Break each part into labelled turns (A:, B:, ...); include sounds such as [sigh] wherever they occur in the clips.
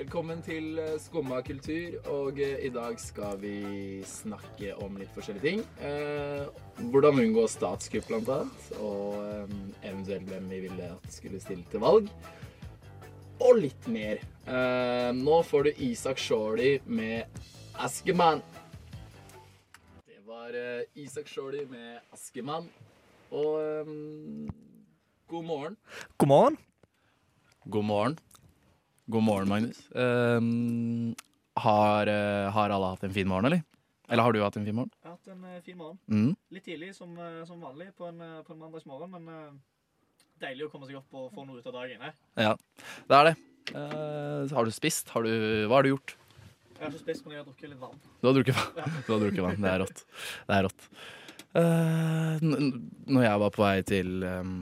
A: Velkommen til eh, Skumma kultur, og eh, i dag skal vi snakke om litt forskjellige ting. Eh, hvordan unngå statskupp, blant annet, og eh, eventuelt hvem vi ville at skulle stille til valg. Og litt mer. Eh, nå får du Isak Shorty med Askeman. Det var eh, Isak Shorty med Askeman. Og eh, god morgen.
B: God morgen.
A: God morgen. God morgen, Magnus. Um, har, eh, har alle hatt en fin morgen, eller? Eller har du hatt en fin morgen?
B: Jeg har hatt en uh, fin morgen.
A: Mm.
B: Litt tidlig som, eh, som vanlig på en, på en mandagsmorgen, men uh, deilig å komme seg opp og få noe ut av dagen. Her.
A: Ja, det er det. Uh, har du spist? Har du, hva har du gjort?
B: Jeg har ikke spist, men jeg har drukket litt vann.
A: Du har drukket vann. Du har drukket vann. Det er rått. Det er rått. Uh, når jeg var på vei til um,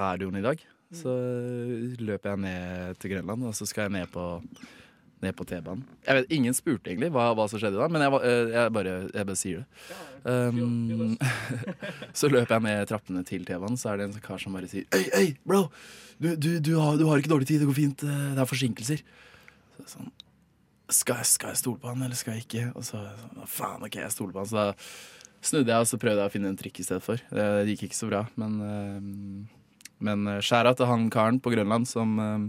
A: radioen i dag, så løper jeg ned til Grønland, og så skal jeg ned på, ned på T-banen. Jeg vet, Ingen spurte egentlig hva, hva som skjedde da, men jeg, eh, jeg, bare, jeg bare sier det. Um, [laughs] så løper jeg ned trappene til T-banen, så er det en sånn kar som bare sier Øy, øy, bro! Du, du, du, har, du har ikke dårlig tid, det går fint. eh, Det er forsinkelser. Så sånn, skal jeg, skal jeg stole på han, eller skal jeg ikke? Og så sånn, faen, ok, jeg stoler på han. Så da snudde jeg, og så prøvde jeg å finne en trikk i stedet for. Det, gikk ikke så bra, men uh, Men uh, skjæra til han karen på Grønland som, eh,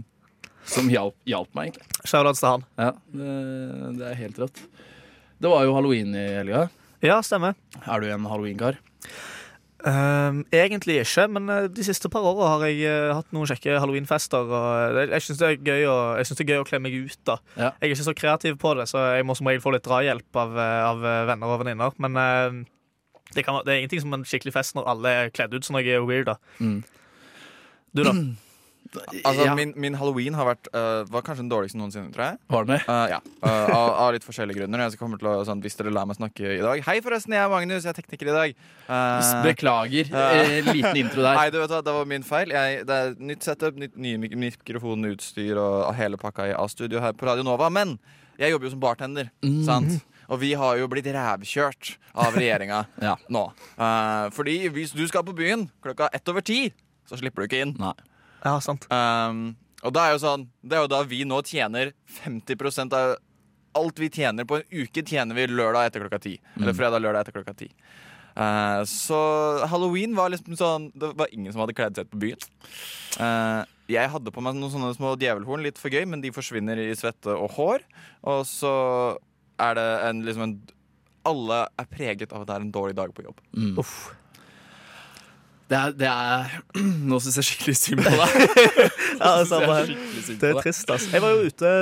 A: som hjalp, hjalp meg, egentlig.
B: Shoutouts til han.
A: Ja, det, det er helt rått. Det var jo halloween i helga.
B: Ja, stemmer.
A: Er du en halloween-kar?
B: Ehm, egentlig ikke, men eh, de siste par åra har jeg uh, hatt noen kjekke halloweenfester. Og det- jeg syns det, jeg det er gøy å kle meg ut. da
A: Ja.
B: Jeg er ikke så kreativ på det, så jeg må som regel få litt drahjelp av, eh, av eh, venner og venninner. Men uh, det, kan, det er ingenting som en skikkelig fest når alle er kledd ut som noe weird. da
A: Mm.
B: Du, da?
C: Altså,
A: ja.
C: min, min halloween har vært uh, var kanskje den dårligste noensinne, tror jeg.
A: Var det med?
C: Uh, ja, uh, av, av litt forskjellige grunner. Jeg kommer til å, sånn, hvis dere lar meg snakke i dag Hei, forresten, jeg er Magnus, jeg er tekniker i dag. Uh,
A: Beklager. liten intro der. [laughs]
C: Nei, du vet hva, Det var min feil. Jeg, det er nytt setup, nytt, nye mik mikrofon, og hele pakka i A-studio her på Radio Nova. Men jeg jobber jo som bartender,
A: Mm.
C: sant? Og vi har jo blitt rævkjørt av regjeringa [laughs]
A: Ja.
C: nå. Uh, fordi hvis du skal på byen klokka ett over ti, så slipper du ikke inn.
A: Nei.
B: Ja, sant.
C: Um, og det er jo sånn Det er jo da vi nå tjener 50% av alt vi tjener på en uke, tjener vi lørdag etter klokka ti. Eller fredag, lørdag etter klokka ti. Uh, så halloween var liksom sånn Det var ingen som hadde kledd seg ut på byen. Uh, jeg hadde på meg noen sånne små djevelhorn, litt for gøy, men de forsvinner i svette og hår. Og så er det en liksom en Alle er preget av at det er en dårlig dag på jobb.
A: Mm.
B: Uff.
A: Det er, det er [clears throat] Nå syns jeg skikkelig synd på deg. [laughs]
B: Ja, det samme her. Det er trist, altså. Jeg var jo ute,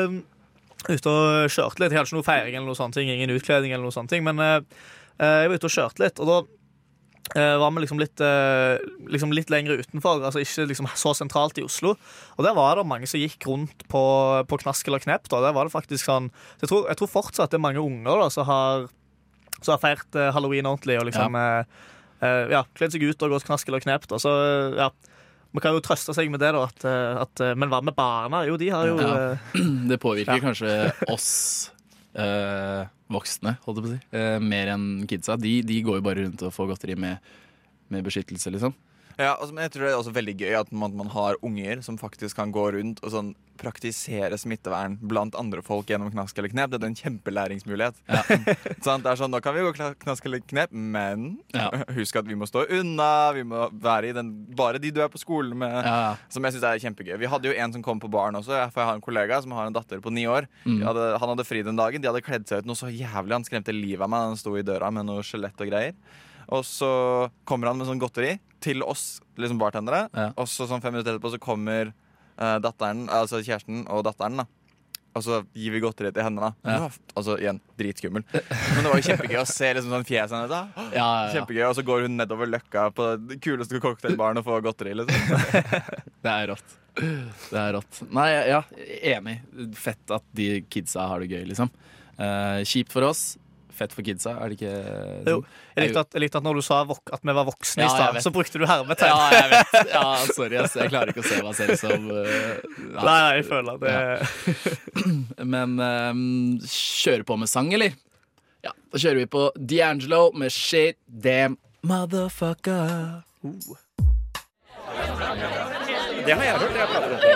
B: ute og kjørte litt. Jeg hadde ikke noe feiring eller noe sånt, ingen utkledning eller noe sånt, men eh, jeg var ute og kjørte litt, og da uh, var vi liksom litt, uh, liksom litt lenger utenfor, altså ikke liksom så sentralt i Oslo. Og der var det mange som gikk rundt på, på knask eller knep. Da. Der var det faktisk sånn så jeg, tror, jeg tror fortsatt det er mange unger da, som har, som har feirt halloween ordentlig og liksom eh, ja, kledd seg ut og gått knask eller knept. Og Så eh, ja. Man kan jo trøste seg med det, da. At, eh, at, eh, men hva med barna? Jo, de har jo
A: Ja.
B: eh, [clears throat]
A: Det påvirker
B: Ja.
A: kanskje oss eh, voksne, holdt jeg på å si, eh, mer enn kidsa. De, de går jo bare rundt og får godteri med, med beskyttelse, liksom.
C: Ja, altså, men jeg tror det er også veldig gøy at man, man har unger som faktisk kan gå rundt og sånn praktisere smittevern blant andre folk gjennom knask eller knep. Det er en kjempelæringsmulighet.
A: Ja. [laughs]
C: sånn, Det er sånn, Nå kan vi gå knask eller knep, men
A: Ja. [laughs]
C: husk at vi må stå unna. Vi må være i den, bare de du er på skolen med.
A: Ja.
C: Som jeg synes er kjempegøy. Vi hadde jo en som kom på baren også. For jeg har en kollega som har en datter på ni år.
A: Mm.
C: Hadde, han hadde fri den dagen. De hadde kledd seg ut noe så jævlig. Han skremte livet av meg han sto i døra med noe skjelett og greier. Og så kommer han med sånn godteri til oss liksom bartendere.
A: Ja.
C: Og så sånn fem minutter etterpå så kommer eh, datteren, altså kjæresten og datteren. da Og så gir vi godteri til henne. da
A: Ja.
C: Altså igjen, dritskummel. Men det var jo kjempegøy å se liksom sånn fjeset hennes. da
A: Ja, ja, ja.
C: Kjempegøy, Og så går hun nedover løkka på det kuleste cocktailbaren og får godteri. liksom [laughs]
A: Det er rått. Det er rått. Nei, ja, enig. Fett at de kidsa har det gøy, liksom. Eh, kjipt for oss. Fett for kidsa, er det ikke
B: Jo. Jeg likte at, jeg likte at når du sa at vi var voksne
A: Ja,
B: i stad, så brukte du hermetegn.
A: Ja, jeg vet. [laughs] Ja, sorry, ass. Jeg klarer ikke å se meg selv som uh, ja.
B: Nei, jeg føler det [laughs]
A: Men um, kjøre på med sang, eller? Ja, da kjører vi på D'Angelo med Shit Damn Motherfucker.
C: Det har jeg hørt. Jeg prater om det.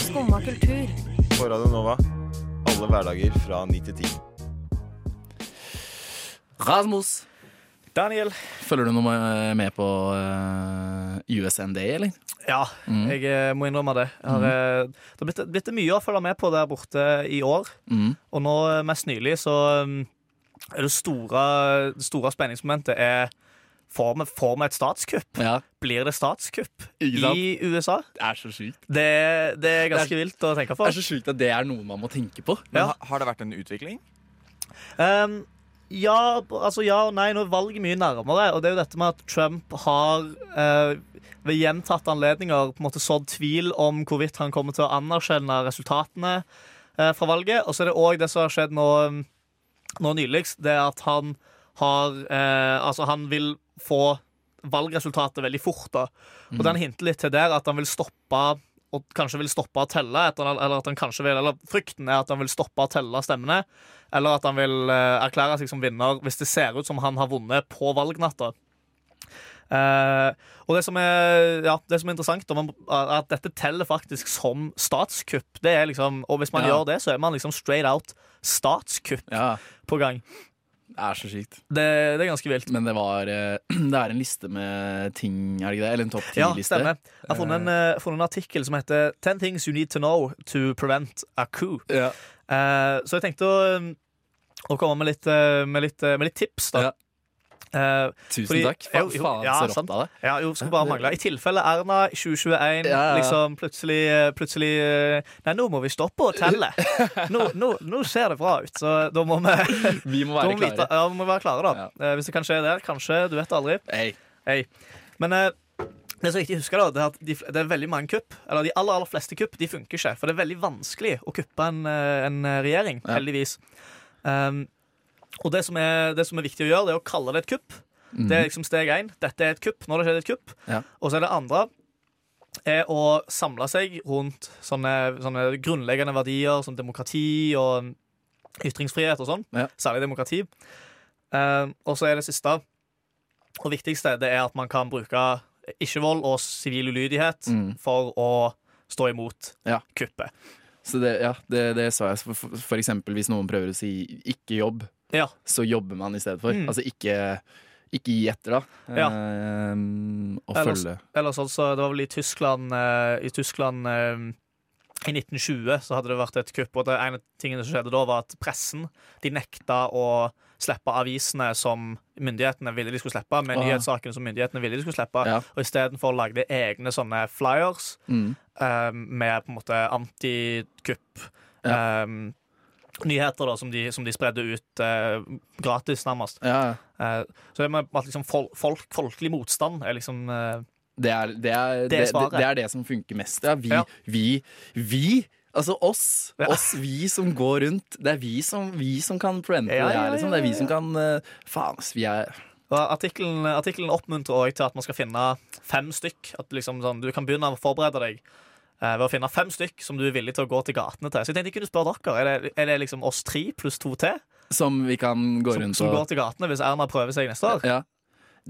D: Skumma kultur.
E: På Radio Nova. Alle hverdager fra 9 til 10.
A: Rasmus,
B: Daniel.
A: følger du noe med på eh, USND, eller?
B: Ja,
A: Mm.
B: jeg eh, må innrømme det. Jeg har, eh, det har blitt, blitt mye å følge med på der borte i år.
A: Mm.
B: Og nå eh, mest nylig så um, er det store, det store spenningsmomentet er Får vi, får vi et statskupp?
A: Ja,
B: Blir det statskupp i USA?
A: det er så sykt.
B: Det, det er ganske vilt å tenke på.
A: Det er så sykt at det er noe man må tenke på.
C: Men
B: Ja.
C: har det vært en utvikling?
B: Um, ja, altså ja og nei. Nå er valget mye nærmere. Og det er jo dette med at Trump har uh, ved gjentatte anledninger på en måte sådd tvil om hvorvidt han kommer til å anerkjenne resultatene uh, fra valget. Og så er det òg det som har skjedd nå, um, nå nyligst, det er at han har uh, Altså, han vil få valgresultatet veldig fort, da. Og den hinter litt til der at han vil stoppe og kanskje vil stoppe å telle, eller at han kanskje vil, eller frykten er at han vil stoppe å telle stemmene, eller at han vil eh, erklære seg som vinner hvis det ser ut som han har vunnet på valgnatta. Eh, og det som er, ja, det som er interessant, man, at dette teller faktisk som statskupp. Det er liksom, og hvis man
A: Ja.
B: gjør det, så er man liksom straight out statskupp
A: Ja,
B: på gang.
A: Er så sykt.
B: Det, det er ganske vilt.
A: Men det var eh, [clears throat] Det er en liste med ting, er det ikke det? Eller en topp
B: Ja,
A: ti-liste?
B: stemmer. Jeg har funnet en, uh, funnet en artikkel som heter 10 things you need to know to prevent a coup.
A: Ja.
B: Uh, så jeg tenkte å, um, å komme med litt, med, litt, med litt tips, da.
A: Ja.
B: Eh,
A: Tusen
B: Fordi-
A: takk. Faen,
B: Jo,
A: faen
B: ja,
A: så rått
B: sant.
A: av deg.
B: ja, jo, skulle bare mangle. [laughs] I tilfelle Erna 2021
A: Ja, ja.
B: liksom plutselig, eh, plutselig eh, Nei, nå må vi stoppe å telle. [laughs] Nå, nå, nå ser det bra ut, så da må vi, [laughs]
A: Vi må være
B: må vite,
A: klare.
B: ja, vi må være klare, da. Eh, hvis det kan skje der, kanskje. Du vet aldri.
A: Hey.
B: Hey. Men det som er viktig å huske da, det er at de, det er veldig mange kupp. Eller de aller aller fleste kupp de funker ikke. For det er veldig vanskelig å kuppe en, en regjering, heldigvis. Um, og det som, er, det som er viktig å gjøre, det er å kalle det et kupp. Det er liksom steg én. Dette er et kupp. Nå har det skjedd et kupp.
A: Mhm. Ja.
B: Og så er det andre er å samle seg rundt sånne, sånne grunnleggende verdier som demokrati og ytringsfrihet og sånn.
A: Ja.
B: Særlig demokrati. Uh, og så er det siste og viktigste det er at man kan bruke ikke-vold og sivil ulydighet
A: Mm.
B: for å stå imot
A: Ja.
B: kuppet.
A: Så det, ja, det, det sa jeg. For, for eksempel hvis noen prøver å si 'ikke jobb',
B: Ja.
A: så jobber man i stedet for.
B: Mm.
A: Altså ikke, ikke gi etter, da.
B: Ja.
A: Ehm, og
B: Ellers-
A: følge.
B: Eller sånn, så Det var vel i Tyskland uh, I Tyskland uh, i 1920 så hadde det vært et kupp, og det ene tingene som skjedde da, var at pressen de nekta å slippe avisene som myndighetene ville de skulle slippe, med nyhetssakene som myndighetene ville de skulle slippe,
A: Ja.
B: og istedenfor lagde egne sånne flyers
A: Mm.
B: um, med på en måte antikupp.
A: Ja.
B: eh, nyheter da, som de, som de spredde ut eh, gratis, nærmest.
A: Ja,
B: Eh, så det med at liksom folk, folk, folkelig motstand er liksom eh,
A: det er det, er, det,
B: Det er
A: det, som funker mest. Ja, vi,
B: Ja.
A: vi, vi Altså oss,
B: Ja.
A: oss, vi som går rundt. Det er vi som, vi som kan prevente
B: Ja,
A: det her. Liksom. Det er vi som kan uh, Faen. Vi er
B: artikkelen, oppmuntrer også til at man skal finne fem stykk. At liksom sånn, Du kan begynne å forberede deg ved å finne fem stykk som du er villig til å gå til gatene til. Så jeg tenkte jeg kunne spørre dere, Er det, er det liksom oss tre pluss to til
A: Som vi kan gå
B: som,
A: rundt
B: som
A: og
B: går til gatene hvis Erna prøver seg neste år?
A: Ja.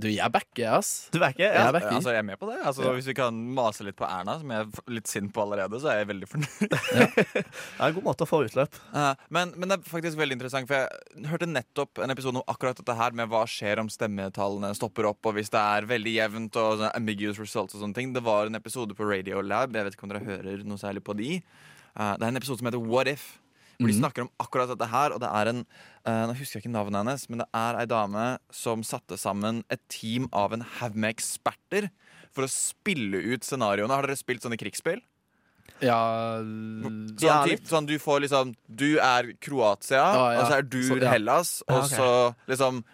A: Du, jeg backer, ass.
B: Du er Ja.
A: Jeg
B: Ja.
A: er backer.
C: Altså, jeg er med på det. Altså,
A: Ja.
C: Hvis vi kan mase litt på Erna, som jeg er litt sint på allerede, så er jeg veldig fornøyd. [laughs] [laughs]
B: Det er en god måte å få utløp.
C: Eh, men, men det er faktisk veldig interessant, for jeg hørte nettopp en episode om akkurat dette her med hva skjer om stemmetallene stopper opp, og hvis det er veldig jevnt og sånne ambiguous results og sånne ting. Det var en episode på Radio Lab, jeg vet ikke om dere hører noe særlig på de. Uh, det er en episode som heter What If, hvor de
A: Mhm.
C: snakker om akkurat dette her, og det er en uh, Nå husker jeg ikke navnet hennes, men det er ei dame som satte sammen et team av en haug med eksperter for å spille ut scenarioene. Har dere spilt sånne krigsspill?
A: Ja
C: Sånn, typ,
B: litt.
C: sånn du får liksom Du er Kroatia,
A: Ja, ja.
C: og så er du
A: Så- ja.
C: Hellas, og
B: Ja, ok.
C: så liksom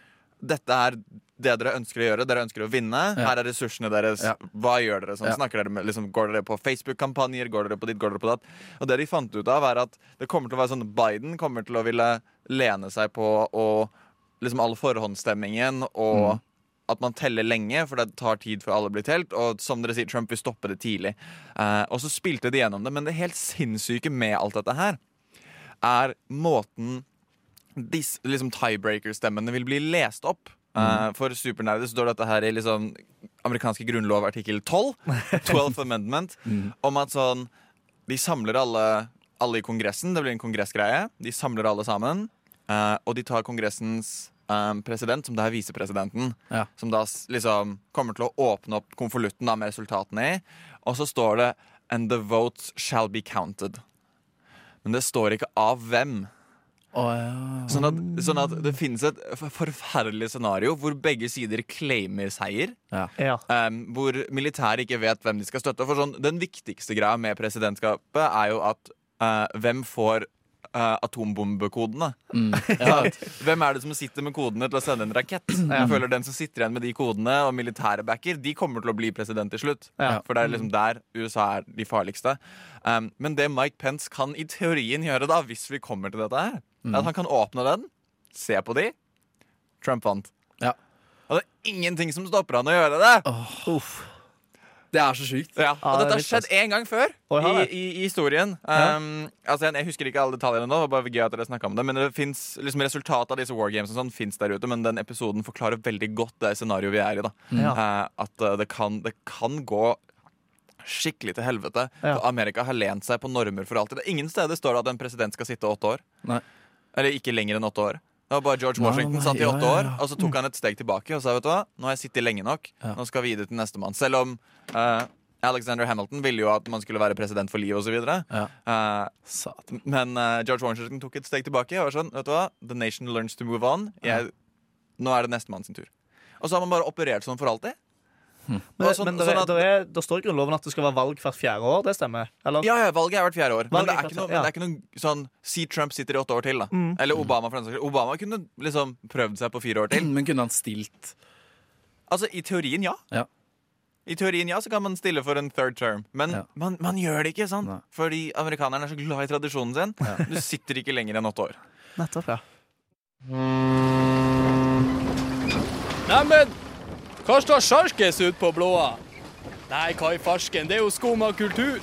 C: Dette er det dere ønsker å gjøre. Dere ønsker å vinne.
A: Ja.
C: Her er ressursene deres.
A: Ja.
C: Hva gjør dere? Sånn,
A: Ja.
C: snakker dere med, liksom, går dere på Facebook-kampanjer? Går dere på ditt? Går dere på datt? Og det de fant ut av, er at det kommer til å være sånn Biden kommer til å ville lene seg på og liksom all forhåndsstemmingen og
A: Mm.
C: at man teller lenge, for det tar tid før alle blir telt. Og som dere sier, Trump vil stoppe det tidlig. Eh, og så spilte de gjennom det. Men det helt sinnssyke med alt dette her, er måten disse liksom tiebreaker-stemmene vil bli lest opp. Uh, for supernerder står dette her i liksom amerikanske grunnlov artikkel 12, 12th [laughs] Amendment, om at sånn de samler alle, alle i Kongressen. Det blir en kongressgreie. De samler alle sammen. Uh, og de tar Kongressens eh, president, som da er visepresidenten,
A: Ja.
C: som da liksom kommer til å åpne opp konvolutten med resultatene i. Og så står det 'And the votes shall be counted'. Men det står ikke av hvem.
A: Å, ja.
C: Sånn at, sånn at det finnes et forferdelig scenario hvor begge sider claimer seier.
A: ja.
B: Ja.
C: Um, hvor militæret ikke vet hvem de skal støtte. For sånn, Den viktigste greia med presidentskapet er jo at uh, hvem får uh, atombombekodene?
A: Mm. [laughs] ja.
C: Hvem er det som sitter med kodene til å sende en rakett? Jeg føler Den som sitter igjen med de kodene og militære backer, de kommer til å bli president til slutt.
B: Ja.
C: For det er liksom der USA er de farligste. Um, men det Mike Pence kan i teorien gjøre, da hvis vi kommer til dette her, er at han kan åpne den, se på de. Trump vant.
A: Ja.
C: Og det er ingenting som stopper han å gjøre det.
B: Uff.
A: Det er så sjukt.
C: Ja, og dette har skjedd én gang før i, i, i historien. Um, altså, jeg, jeg husker ikke alle detaljene nå, det var bare gøy at dere om det. Men det finnes, liksom, resultatet av disse wargames og sånn fins der ute, men den episoden forklarer veldig godt det scenarioet vi er i. da
B: Ja.
C: Uh, At eh, det, kan, det kan gå skikkelig til helvete.
B: Ja.
C: Amerika har lent seg på normer for alltid. Det er Ingen steder står det at en president skal sitte åtte år.
A: Nei.
C: Eller ikke lenger enn åtte år. Det var bare George Washington satt i åtte år, og så tok han et steg tilbake og sa vet du hva, nå har jeg sittet lenge nok. Nå skal vi gi det til nestemann. Selv om uh, Alexander Hamilton ville jo at man skulle være president for livet osv.
A: Ja.
C: Uh, men uh, George Washington tok et steg tilbake og var sånn, vet du hva, The nation learns to move on. Jeg, nå er det nestemann sin tur. Og så har man bare operert sånn for alltid.
B: Men,
C: Og sånn-
B: men det,
C: sånn at-
B: det, er, det står i Grunnloven at det skal være valg hvert fjerde år. Det stemmer? Eller?
C: Ja, ja, valget er hvert fjerde år. Men det
B: er
C: ikke noe,
B: ja.
C: det er ikke noe sånn Si Trump sitter i åtte år til, da.
B: Mm.
C: Eller Obama, for den saks skyld. Obama kunne liksom prøvd seg på fire år til.
A: Men kunne han stilt
C: Altså, i teorien, ja.
A: Ja.
C: I teorien, ja, så kan man stille for en third term. Men
A: Ja.
C: man, man gjør det ikke, sant?
A: Nei.
C: Fordi amerikanerne er så glad i tradisjonen sin. Du sitter ikke lenger enn åtte år.
B: Nettopp, ja.
D: Neimen, hva står sjarkes ut på blåa? Nei, hva i farsken, det er jo skum av kultur.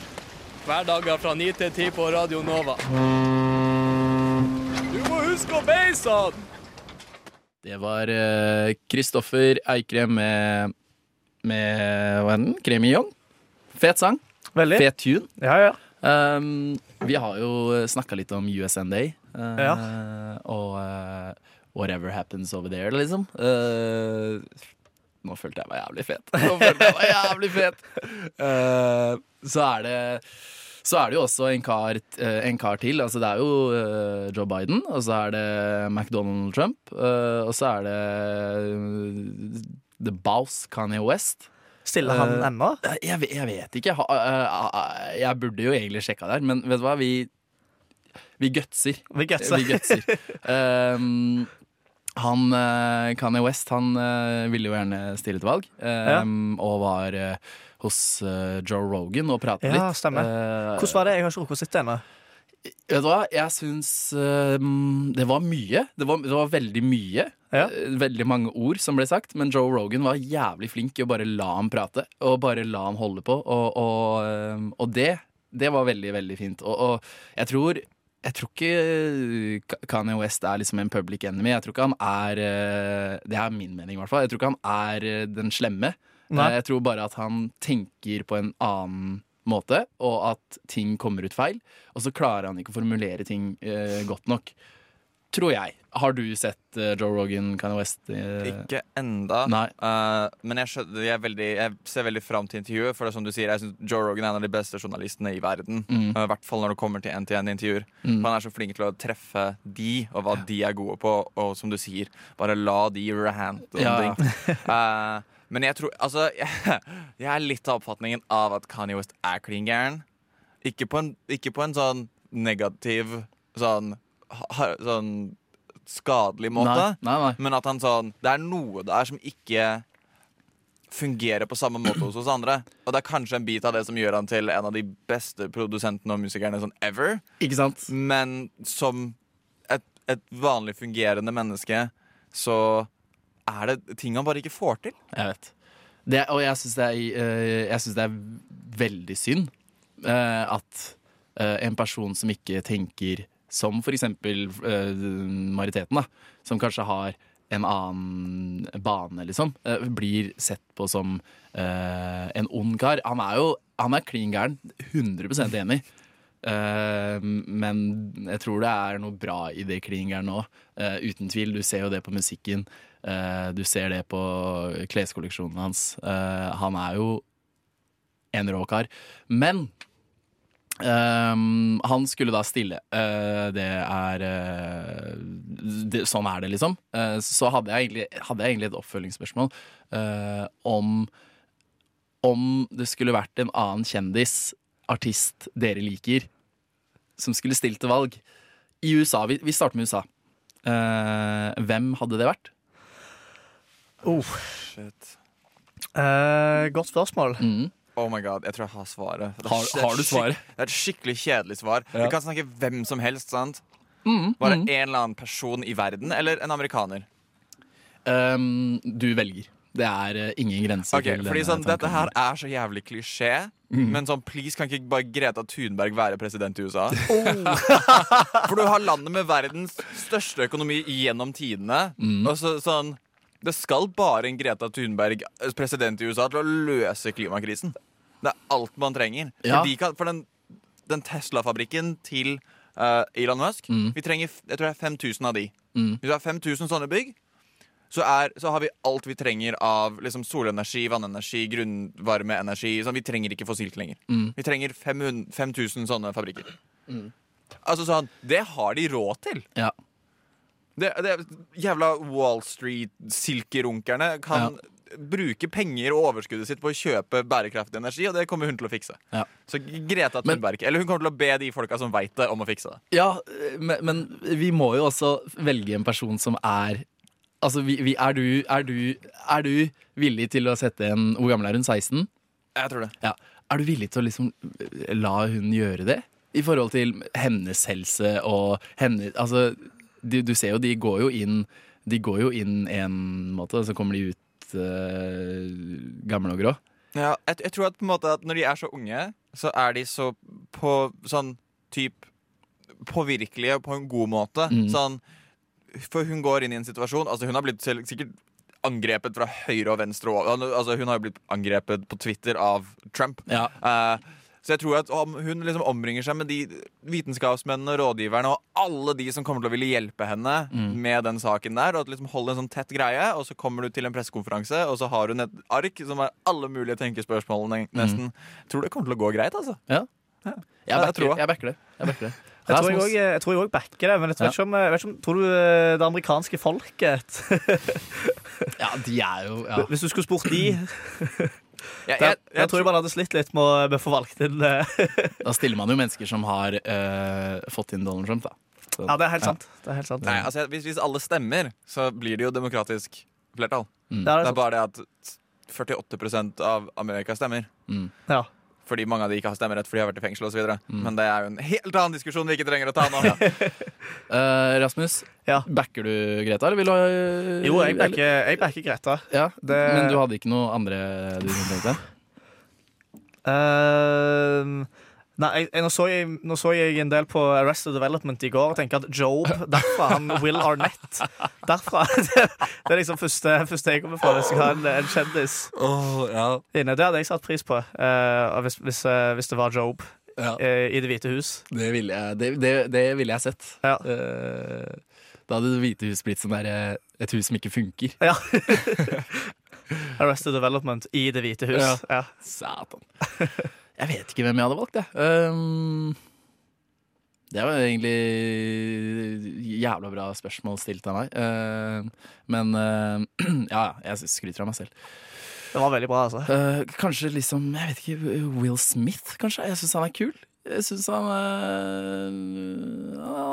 D: Hverdager fra 9 til 10 på Radio Nova. Du må huske å beise han!
A: Det var Kristoffer Kristoffer Eikrem med, med hva er den? Kremillon. Fet sang.
B: Veldig.
A: Fet tune.
B: Ja, ja.
A: Um, vi har jo snakka litt om USND. uh,
B: Ja.
A: Og uh, whatever happens over there, liksom. Eh, nå følte jeg meg jævlig fet. Nå følte jeg meg jævlig fet. uh, så er det så er det jo også en kar, eh, en kar til. Altså, det er jo eh, Joe Biden, og så er det McDonald Trump, og så er det The Bouse Kanye West.
B: Stiller han
A: uh,
B: ennå?
A: Jeg, vet- jeg vet ikke. Jeg burde jo egentlig sjekka der, men vet du hva? Vi, vi gutser.
B: Vi gutser.
A: Vi gutser. Um, [laughs] han eh, Kanye West han eh, ville jo gjerne stille til valg, um, og var eh, hos eh, Joe Rogan og pratet
B: Ja,
A: litt.
B: stemmer.
A: Eh,
B: Hvordan var det? Jeg har ikke rukket å sitte ennå.
A: Vet du hva, jeg syns eh, det var mye. Det var, det var veldig mye.
B: Ja.
A: Eh, Veldig mange ord som ble sagt, men Joe Rogan var jævlig flink i å bare la ham prate. Og bare la ham holde på. Og, og, eh, og det, det var veldig, veldig fint. Og, og jeg tror jeg tror ikke Kanye West er liksom en public enemy. Jeg tror ikke han er eh, Det er min mening, i hvert fall. Jeg tror ikke han er eh, den slemme.
B: Nei.
A: Eh, Jeg tror bare at han tenker på en annen måte, og at ting kommer ut feil. Og så klarer han ikke å formulere ting eh, godt nok. Tror jeg. Har du sett eh, Joe Rogan, Kanye West? eh?
C: Ikke enda. Eh, men jeg, skjønner, jeg, veldig, jeg ser veldig fram til intervjuet. For det er som du sier, jeg synes Joe Rogan er en av de beste journalistene i verden.
A: Mm.
C: uh, I hvert fall når det kommer til NTN-intervjuer.
A: Mm.
C: Han er så flink til å treffe de, og hva de er gode på. Og som du sier, bare la de rante om
A: Ja.
C: ting. Uh, men jeg tror Altså, jeg, [laughs] jeg er litt av oppfatningen av at Kanye West er klin gæren. Ikke, ikke på en sånn negativ, sånn, ha, sånn skadelig måte.
A: Nei, nei.
C: Men at han sånn Det er noe der som ikke fungerer på samme måte hos oss andre. Og det er kanskje en bit av det som gjør han til en av de beste produsentene og musikerne sånn ever.
A: Ikke sant?
C: Men som et, et vanlig fungerende menneske så er det ting han bare ikke får til.
A: Jeg vet. Det, og jeg syns det, eh, det er veldig synd eh, at eh, en person som ikke tenker som for eksempel eh, majoriteten, da, som kanskje har en annen bane, liksom, uh, blir sett på som uh, en ond kar. Han er jo han er klin gæren. 100 enig. Uh, men jeg tror det er noe bra i det Klinger nå. Eh, uten tvil. Du ser jo det på musikken. Du ser det på kleskolleksjonen hans. Han er jo en rå kar. Men ehm, han skulle da stille. Uh, det er uh, det, Sånn er det, liksom. Uh, så hadde jeg, egentlig, hadde jeg egentlig et oppfølgingsspørsmål om om det skulle vært en annen kjendis, artist dere liker, som skulle stilt til valg i USA. Vi, vi starter med USA. Hvem hadde det vært?
B: Oh,
C: Shit.
B: godt spørsmål.
A: Mm.
C: Oh my god, jeg tror jeg har svaret. Det er
A: Har, har du svaret?
C: Det er et skikkelig kjedelig svar.
A: Ja.
C: Vi kan snakke hvem som helst, sant?
A: Mm,
C: Bare
A: mm.
C: en eller annen person i verden, eller en amerikaner.
A: Um, du velger. Det er eh, ingen grenser
C: Ok, fordi sånn, Dette her er så jævlig klisjé, men sånn, please kan ikke bare Greta Thunberg være president i USA? [laughs] For du har landet med verdens største økonomi gjennom tidene. Og så, sånn Det skal bare en Greta Thunberg eh, president i USA til å løse klimakrisen. Det er alt man trenger.
A: Ja.
C: For, de kan, for den, den Tesla-fabrikken til uh, Elon Musk Vi trenger jeg tror det er 5000 av de.
A: Mm.
C: Hvis vi har 5000 sånne bygg, så, er, så har vi alt vi trenger av liksom, solenergi, vannenergi, grunnvarmeenergi. Sånn, vi trenger ikke fossilt lenger.
A: Mm.
C: Vi trenger 500, 5000 sånne fabrikker. Altså sånn, Det har de råd til.
A: Ja.
C: Det, det Jævla Wall Street-silkerunkerne kan bruke penger og overskuddet sitt på å kjøpe bærekraftig energi, og det kommer hun til å fikse.
A: Ja.
C: Så Greta
A: Men-
C: Thunberg Eller hun kommer til å be de folka som veit det, om å fikse det.
A: Ja, men, men vi må jo også velge en person som er Altså, vi, vi, er, du, er, du, er du villig til å sette en Hvor gammel er hun? 16?
C: Jeg tror det.
A: Ja. Er du villig til å liksom la hun gjøre det? I forhold til hennes helse og henne Altså, du, du ser jo, de går jo inn De går jo inn en måte, og så kommer de ut uh, gamle og grå.
C: Ja, jeg, jeg tror at på en måte at når de er så unge, så er de så på sånn type påvirkelige på en god måte.
A: Mm.
C: Sånn, for hun går inn i en situasjon Altså Hun har blitt sikkert angrepet fra høyre og venstre. Altså Hun har jo blitt angrepet på Twitter av Trump.
A: Ja.
C: Eh, så jeg tror at om hun liksom ombringer seg med de vitenskapsmennene, og rådgiverne og alle de som kommer til å ville hjelpe henne
A: Mm.
C: med den saken der, og at liksom holde en sånn tett greie, og så kommer du til en pressekonferanse, og så har hun et ark som er alle mulige tenkespørsmålene, nesten. Jeg tror det kommer til å gå greit, altså.
A: Ja.
C: Ja,
A: Jeg backer,
C: tror det.
A: jeg backer det. Jeg backer det.
B: Jeg tror jeg også, jeg tror jeg òg backer det, men jeg vet
A: Ja.
B: ikke om, jeg vet ikke om Tror du eh, det amerikanske folket
A: Ja, de er jo ja.
B: Hvis du skulle spurt de [clears throat]
C: Jeg,
B: Jeg, jeg tror jeg bare hadde slitt litt med å få valgt inn eh, [laughs]
A: Da stiller man jo mennesker som har uh, fått inn Donald Trump, da. Så-
B: Ja, det er helt sant. Det er helt sant.
C: Nei, altså, hvis, hvis alle stemmer, så blir det jo demokratisk flertall.
A: Mm.
B: Det er
C: Det er bare det at 48% av Amerika stemmer.
A: Mm.
B: Ja.
C: Fordi mange av de ikke har stemmerett fordi de har vært i fengsel osv.
A: Mm.
C: Men det er jo en helt annen diskusjon vi ikke trenger å ta nå. [laughs]
A: uh, Rasmus,
B: Ja.
A: backer du Greta, eller vil du ha uh,
B: Jo, jeg backer, jeg backer Greta.
A: Ja,
B: Det-
A: Men du hadde ikke noe andre du tenkte?
B: Ehm, nei, jeg, nå, så jeg, nå så jeg en del på Arrested Development i går og tenker at Job Derfra han Will Arnett Derfra [laughs] Det, det er liksom første, første jeg kommer fra hvis jeg har en, en kjendis inne. Det hadde jeg satt pris på uh, hvis, hvis, uh, hvis det var Job
A: Ja,
B: uh, i Det hvite hus.
A: det ville jeg, det, det, det ville jeg sett.
B: Ja.
A: Da hadde Det hvite hus blitt sånn der, et hus som ikke funker.
B: Ja. [laughs] Arrested Development i Det hvite hus.
A: Ja.
B: Ja.
A: Satan. [laughs] Jeg vet ikke hvem jeg hadde valgt, jeg. Um, det var egentlig jævla bra spørsmål stilt av meg. Uh, men [clears throat] uh, ja, jeg skryter av meg selv.
B: Det var veldig bra, altså.
A: Uh, kanskje liksom, jeg vet ikke, Will Smith, kanskje? Jeg syns han er kul. Jeg syns han uh,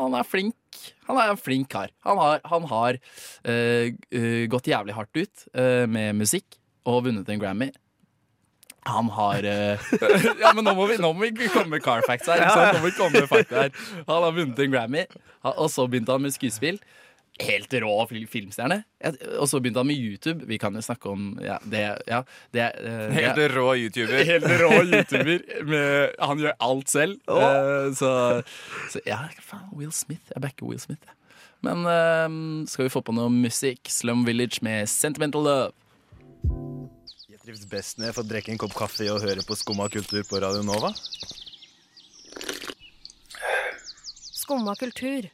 A: Han er flink. Han er en flink kar. Han har, han har uh, gått jævlig hardt ut med musikk og vunnet en Grammy. Han har uh, [laughs] Ja, men nå må vi, nå må vi komme med car facts her. Ikke sant? Nå må vi komme med fakta her. Han har vunnet en Grammy, og så begynte han med skuespill. Helt rå fil- filmstjerne. Og så begynte han med YouTube. Vi kan jo snakke om ja, det. Ja, det uh,
C: Helt rå YouTuber.
A: Helt rå YouTuber. Med, han gjør alt selv. Eh, så, så ja, faen, Will Smith. Jeg backer Will Smith. Men skal vi få på noe musikk? Slum Village med Sentimental Love.
E: Jeg trives best når jeg får drikke en kopp kaffe og høre på Skumma kultur på Radio Nova.
F: Skumma kultur.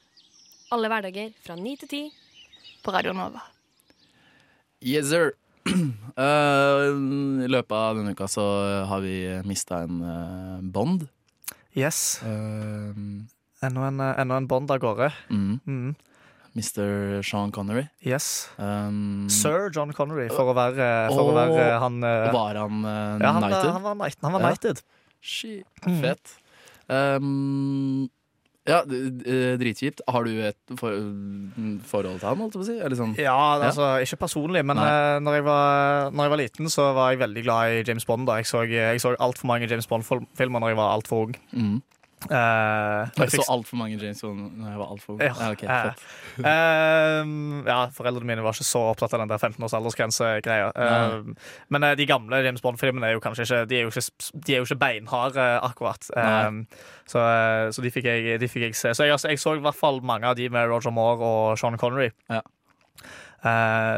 F: Alle hverdager fra ni til ti på Radio Nova.
A: Yes, sir. Uh, [clears throat] I løpet av denne uka så har vi mista en uh, Bond.
B: Yes.
A: Uh,
B: Enda en, enda en Bond av gårde.
A: mm,
B: Mm.
A: Mr. Sean Connery.
B: Yes.
A: Um,
B: Sir John Connery, for å være, for å
A: å
B: være han eh,
A: Var han uh,
B: ja, han,
A: Knighted?
B: han var Knight- han var
A: Ja.
B: Knighted.
A: Shit,
B: Mm.
A: fett. Um, ja, dritkjipt. Har du et for, forhold til ham, holdt jeg på å si? Eller sånn?
B: Ja, altså, ikke personlig, men uh, når, jeg var, når jeg var liten, så var jeg veldig glad i James Bond. da Jeg så, jeg så altfor mange James Bond-filmer når jeg var altfor ung.
A: Mm.
B: Når
A: Jeg så altfor mange James Bond da jeg var altfor.
B: Ja,
A: Ja,
B: okay,
A: uh.
B: Ehm, ja, Foreldrene mine var ikke så opptatt av den der 15 års aldersgrense-greia. Uh, men de gamle James Bond-filmene er jo kanskje ikke De er jo ikke, de jo ikke beinharde, akkurat. Så, så de, fikk jeg, de fikk jeg se. Så jeg, jeg så i hvert fall mange av de med Roger Moore og Sean Connery.
A: Ja.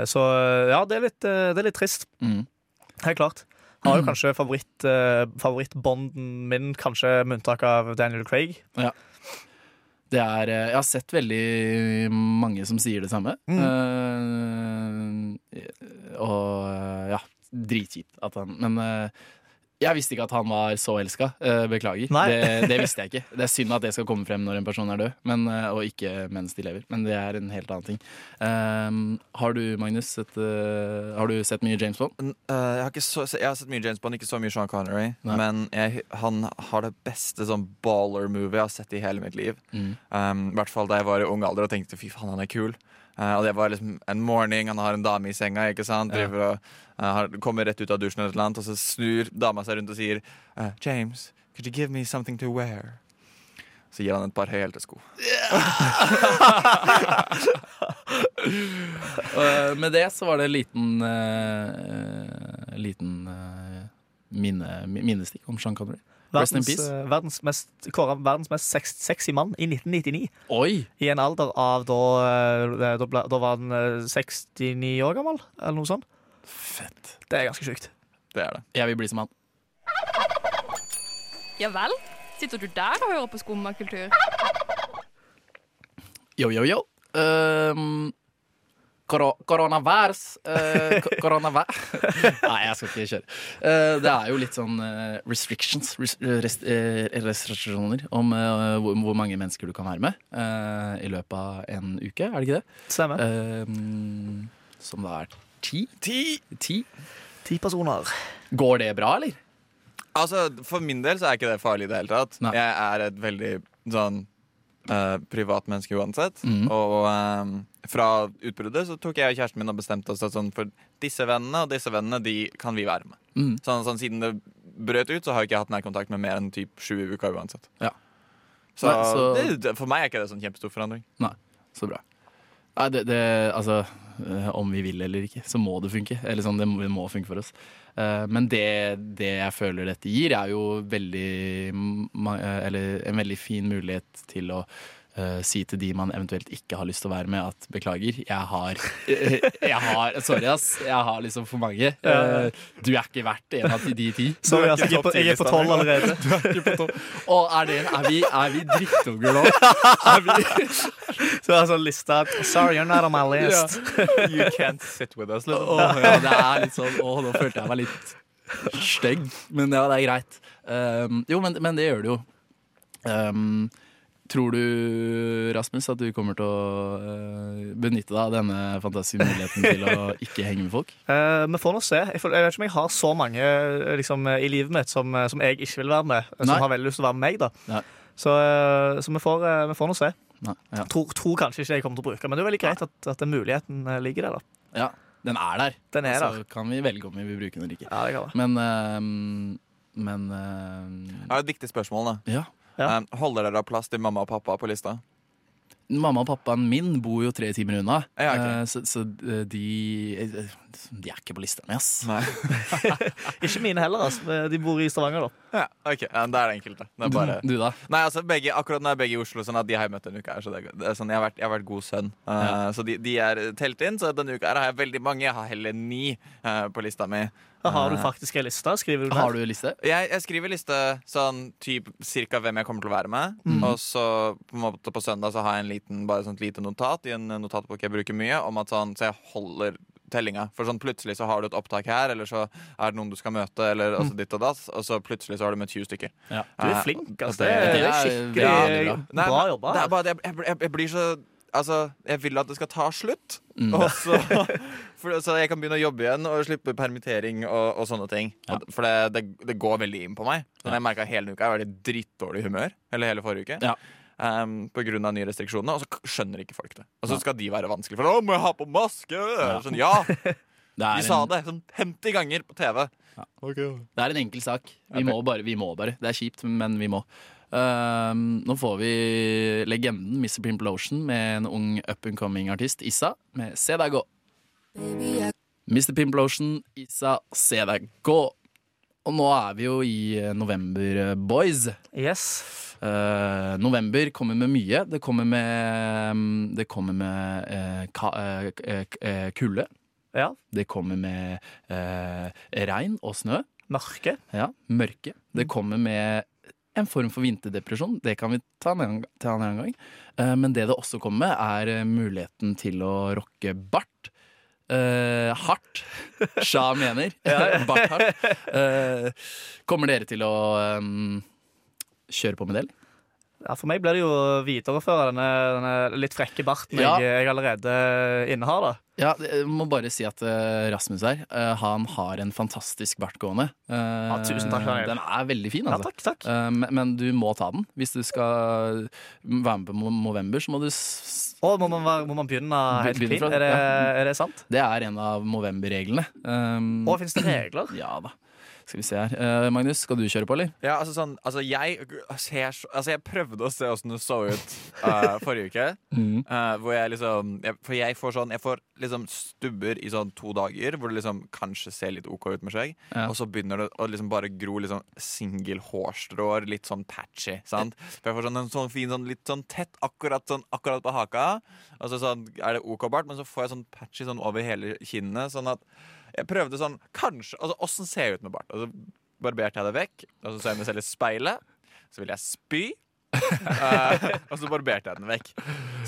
B: Så ja, det er, litt, det er litt trist.
A: Mm.
B: Helt klart. Har jo kanskje favoritt, eh, favorittbonden min, kanskje med unntak av Daniel Craig.
A: Det er, eh, jeg har sett veldig mange som sier det samme. Eh, og eh, ja, dritkjipt at han Men eh, jeg visste ikke at han var så elska. Eh, beklager. Det, det visste jeg ikke. Det er synd at det skal komme frem når en person er død, men, eh, og ikke mens de lever. Men det er en helt annen ting. Um, har du, Magnus, sett, uh, har du sett mye James Bond?
C: Eh, jeg, har ikke så, jeg har sett mye James Bond, ikke så mye Sean Connery.
A: Nei.
C: Men jeg, han har det beste sånn baller-movie jeg har sett i hele mitt liv.
A: Mm.
C: Um, I hvert fall da jeg var i ung alder og tenkte fy faen, han er kul. Eh, og det var liksom en morgen, han har en dame i senga, ikke sant? Driver og eh, har, kommer rett ut av dusjen, eller annet, og så snur dama seg rundt og sier eh, James, could you give me something to wear? Så gir han et par høyhælte sko. [laughs]
A: Eh, med det så var det en liten, uh, liten uh, minne, minnestikk om Sean Connery. Rest in
B: Verdens,
A: peace.
B: eh, verdens mest, kåret verdens mest sex, sexy mann i 1999.
A: Oi!
B: I en alder av da eh, Da, ble, da var han eh, 69 år gammel, eller noe sånt.
A: Fett.
B: Det er ganske sjukt.
C: Det er det.
A: Jeg vil bli som han.
F: Ja vel? Sitter du der og hører på skummakultur?
A: Yo, yo, yo. Um, koro koronaværs koronavær... [laughs] Nei, jeg skal ikke kjøre. Eh, det er jo litt sånn eh, restrictions, res rest eh, restriksjoner, om eh, hvor, hvor mange mennesker du kan være med eh, i løpet av en uke, er det ikke det?
B: Stemmer.
A: Som da er ti? Ti? ti?
B: Ti personer.
A: Går det bra, eller?
C: Altså, For min del så er ikke det farlig i det hele tatt.
A: Nei.
C: Jeg er et veldig sånn uh, privat menneske uansett.
A: Mm.
C: Og uh, fra utbruddet så tok jeg og kjæresten min og bestemte oss at sånn, for disse vennene og disse vennene de kan vi være med.
A: Mm.
C: Sånn, sånn Siden det brøt ut, så har jeg ikke hatt nærkontakt med mer enn typ sju uker uansett.
A: Ja.
C: Så,
A: Nei, så-
C: Det, for meg er ikke det sånn kjempestor forandring.
A: Nei, så bra. Nei, det, det, altså, eh, om vi vil eller ikke, så må det funke. Eller sånn, det må, det må funke for oss. Eh, Men det, det jeg føler dette gir, er jo veldig eh, Eller en veldig fin mulighet til å eh, si til de man eventuelt ikke har lyst til å være med, at beklager, jeg har, [laughs] jeg har Sorry, ass. Jeg har liksom for mange. Uh, Du er ikke verdt en av de ti.
B: Sorry, ass. jeg, er på, jeg er på tolv allerede.
A: Og er, det, er vi, er vi drittunger nå? [laughs] Er vi,
B: Så jeg har sånn lista Sorry, you're not on my list.
C: You can't sit with us. Liksom.
A: Åh, ja, det er litt sånn Åh, nå følte jeg meg litt stygg. Men ja, det er greit. Um, jo, men, men det gjør det jo. Um, tror du, Rasmus, at du kommer til å uh, benytte deg av denne fantastiske muligheten til å [laughs] ikke henge med folk?
B: Eh, vi får nå se. Jeg, får, jeg vet ikke om jeg har så mange eh, liksom, eh, i livet mitt som, eh, som jeg ikke vil være med. Som
A: Nei.
B: har veldig lyst til å være med meg. da
A: Nei.
B: Så, eh, så vi, får, eh, vi får nå se.
A: Nei, ja.
B: Tror, tror kanskje ikke jeg kommer til å bruke Men det er veldig greit at, at den muligheten eh, ligger der. da
A: ja, den er der.
B: Den er
A: Så
B: der.
A: kan vi velge om vi vil bruke den eller ikke.
B: Ja, det kan være.
A: Men um, Men um,
C: Det er et viktig spørsmål. da
A: ja.
B: Ja.
C: Um, holder dere plass til mamma og pappa på lista?
A: Mamma og pappaen min bor jo tre timer unna,
C: Ja, ok.
A: eh, så, så eh, de eh, De er ikke på lista mi, ass.
C: Nei. [laughs]
B: Ikke mine heller. ass. De bor i Stavanger, da.
C: Ja, ok, ja, Da er det enkelt, da. Det er bare...
A: du da?
C: Nei, altså begge, Akkurat nå er begge i Oslo, sånn at de har jeg møtt denne uka. her Så det, er- det er sånn, jeg, har vært, jeg har vært god sønn. Uh,
A: Ja.
C: Så de, de er telt inn. Så denne uka her har jeg veldig mange. Jeg har heller ni uh, på lista mi.
B: Da har du faktisk ei liste. Skriver du
A: Har du liste?
C: Jeg, jeg skriver liste sånn typ cirka hvem jeg kommer til å være med.
A: Mm.
C: Og så på, en måte på søndag så har jeg en liten, bare sånt lite notat i en notatbok jeg bruker mye, om at sånn, så jeg holder tellinga. For sånn plutselig så har du et opptak her, eller så er det noen du skal møte, eller altså ditt og datt, og så plutselig så har du møtt 20 stykker.
A: Ja.
B: Du er
C: Eh,
B: flink, altså.
C: det-
B: Det, det er skikkelig
C: ja,
B: bra,
C: bra
B: jobba.
C: Det er bare det jeg, jeg, jeg blir så Altså, jeg vil at det skal ta slutt.
A: Mm.
C: Så, [laughs] for, så jeg kan begynne å jobbe igjen og slippe permittering og, og sånne ting.
A: Ja.
C: For det, det, det går veldig inn på meg. Sånn, jeg merka hele uka jeg var i drittdårlig humør. Eller hele forrige uke.
A: Ja.
C: Um, på grunn av nye restriksjoner. Og så skjønner ikke folk det. Og så skal de være vanskelig For å, må jeg ha på maske? Sånn, ja, [laughs]
A: Det
C: de sa
A: en,
C: det sånn 50 ganger på TV.
A: det er en enkel sak. Vi må bare. Vi må bare. Det er kjipt, men vi må. Um, nå får vi legenden Mr. Pimplotion med en ung up and coming artist, Issa, med Se deg gå. Mr. Pimplotion, Issa, Se deg gå. Og nå er vi jo i eh, november, eh, boys.
B: Yes.
A: Uh, november kommer med mye. Det kommer med, mm, det kommer med uh, eh, kulde.
B: Ja.
A: Det kommer med regn og snø.
B: Mørke.
A: Ja, mørke. Det
B: Mm.
A: kommer med en form for vinterdepresjon. Det kan vi ta en annen, ta en annen gang. Men det det også kommer med, er muligheten til å rocke bart. Eh, hardt. Sja mener. [laughs] [laughs] bart hardt. Eh, kommer dere til å um, kjøre på med det? eller?
B: Ja, For meg blir det jo å videreføre denne, denne litt frekke barten
A: Ja.
B: jeg, jeg allerede innehar. da
A: Ja, jeg må bare si at uh, Rasmus her, uh, han har en fantastisk bart gående. Eh,
B: tusen takk, Daniel.
A: Den er veldig fin, altså.
B: Ja, takk, takk.
A: Eh, men, men du må ta den. Hvis du skal være med på Mo- Movember, så må du s
B: Og må man, være, må man begynne helt
A: Begynne fra-
B: Er det,
A: ja.
B: er det sant?
A: Det er en av Movember-reglene. Um,
B: Å, fins det regler?
A: ja da. Skal vi se her. Eh, Magnus, skal du kjøre på, eller?
C: Ja, altså sånn Altså, jeg ser så Altså, jeg prøvde å se åssen det så ut [laughs] eh, forrige uke. Eh, hvor jeg liksom jeg, For jeg får sånn Jeg får liksom stubber i sånn to dager, hvor det liksom kanskje ser litt OK ut med skjegg.
A: Ja.
C: Og så begynner det å liksom bare gro liksom single hårstrår, litt sånn patchy. Sant? For jeg får sånn en sånn fin sånn litt sånn tett akkurat sånn akkurat på haka. Og så sånn er det OK bart, men så får jeg sånn patchy sånn over hele kinnet. Sånn at jeg prøvde sånn Kanskje Altså, åssen ser jeg ut med bart? Og så barberte jeg det vekk, og så så jeg meg selv i speilet. Så ville jeg spy. uh, [laughs] og så barberte jeg den vekk.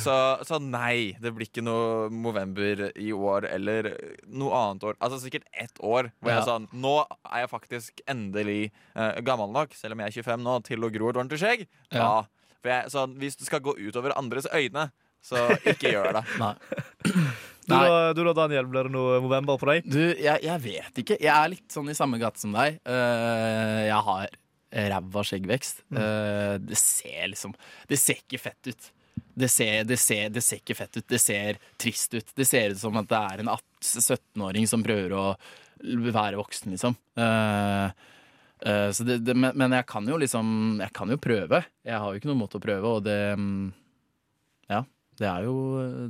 C: Så, så nei, det blir ikke noe Movember i år eller noe annet år. Altså sikkert ett år hvor jeg
A: Ja.
C: er sånn Nå er jeg faktisk endelig uh, gammel nok, selv om jeg er 25 nå, til å gro et ordentlig skjegg.
A: Ja.
C: Ja. For jeg, sånn, hvis det skal gå utover andres øyne, så ikke gjør det.
A: Nei.
B: Du, da, du da, Daniel, blir det noe november på deg?
A: Du, jeg, jeg vet ikke. Jeg er litt sånn i samme gate som deg. Uh, jeg har ræva skjeggvekst. Eh, det ser liksom Det ser ikke fett ut. Det ser, det, ser, det ser ikke fett ut. Det ser trist ut. Det ser ut som at det er en 17-åring som prøver å være voksen, liksom. Uh, uh, så det, det, men, men jeg kan jo liksom Jeg kan jo prøve. Jeg har jo ikke noen måte å prøve, og det mm, Ja. Det er jo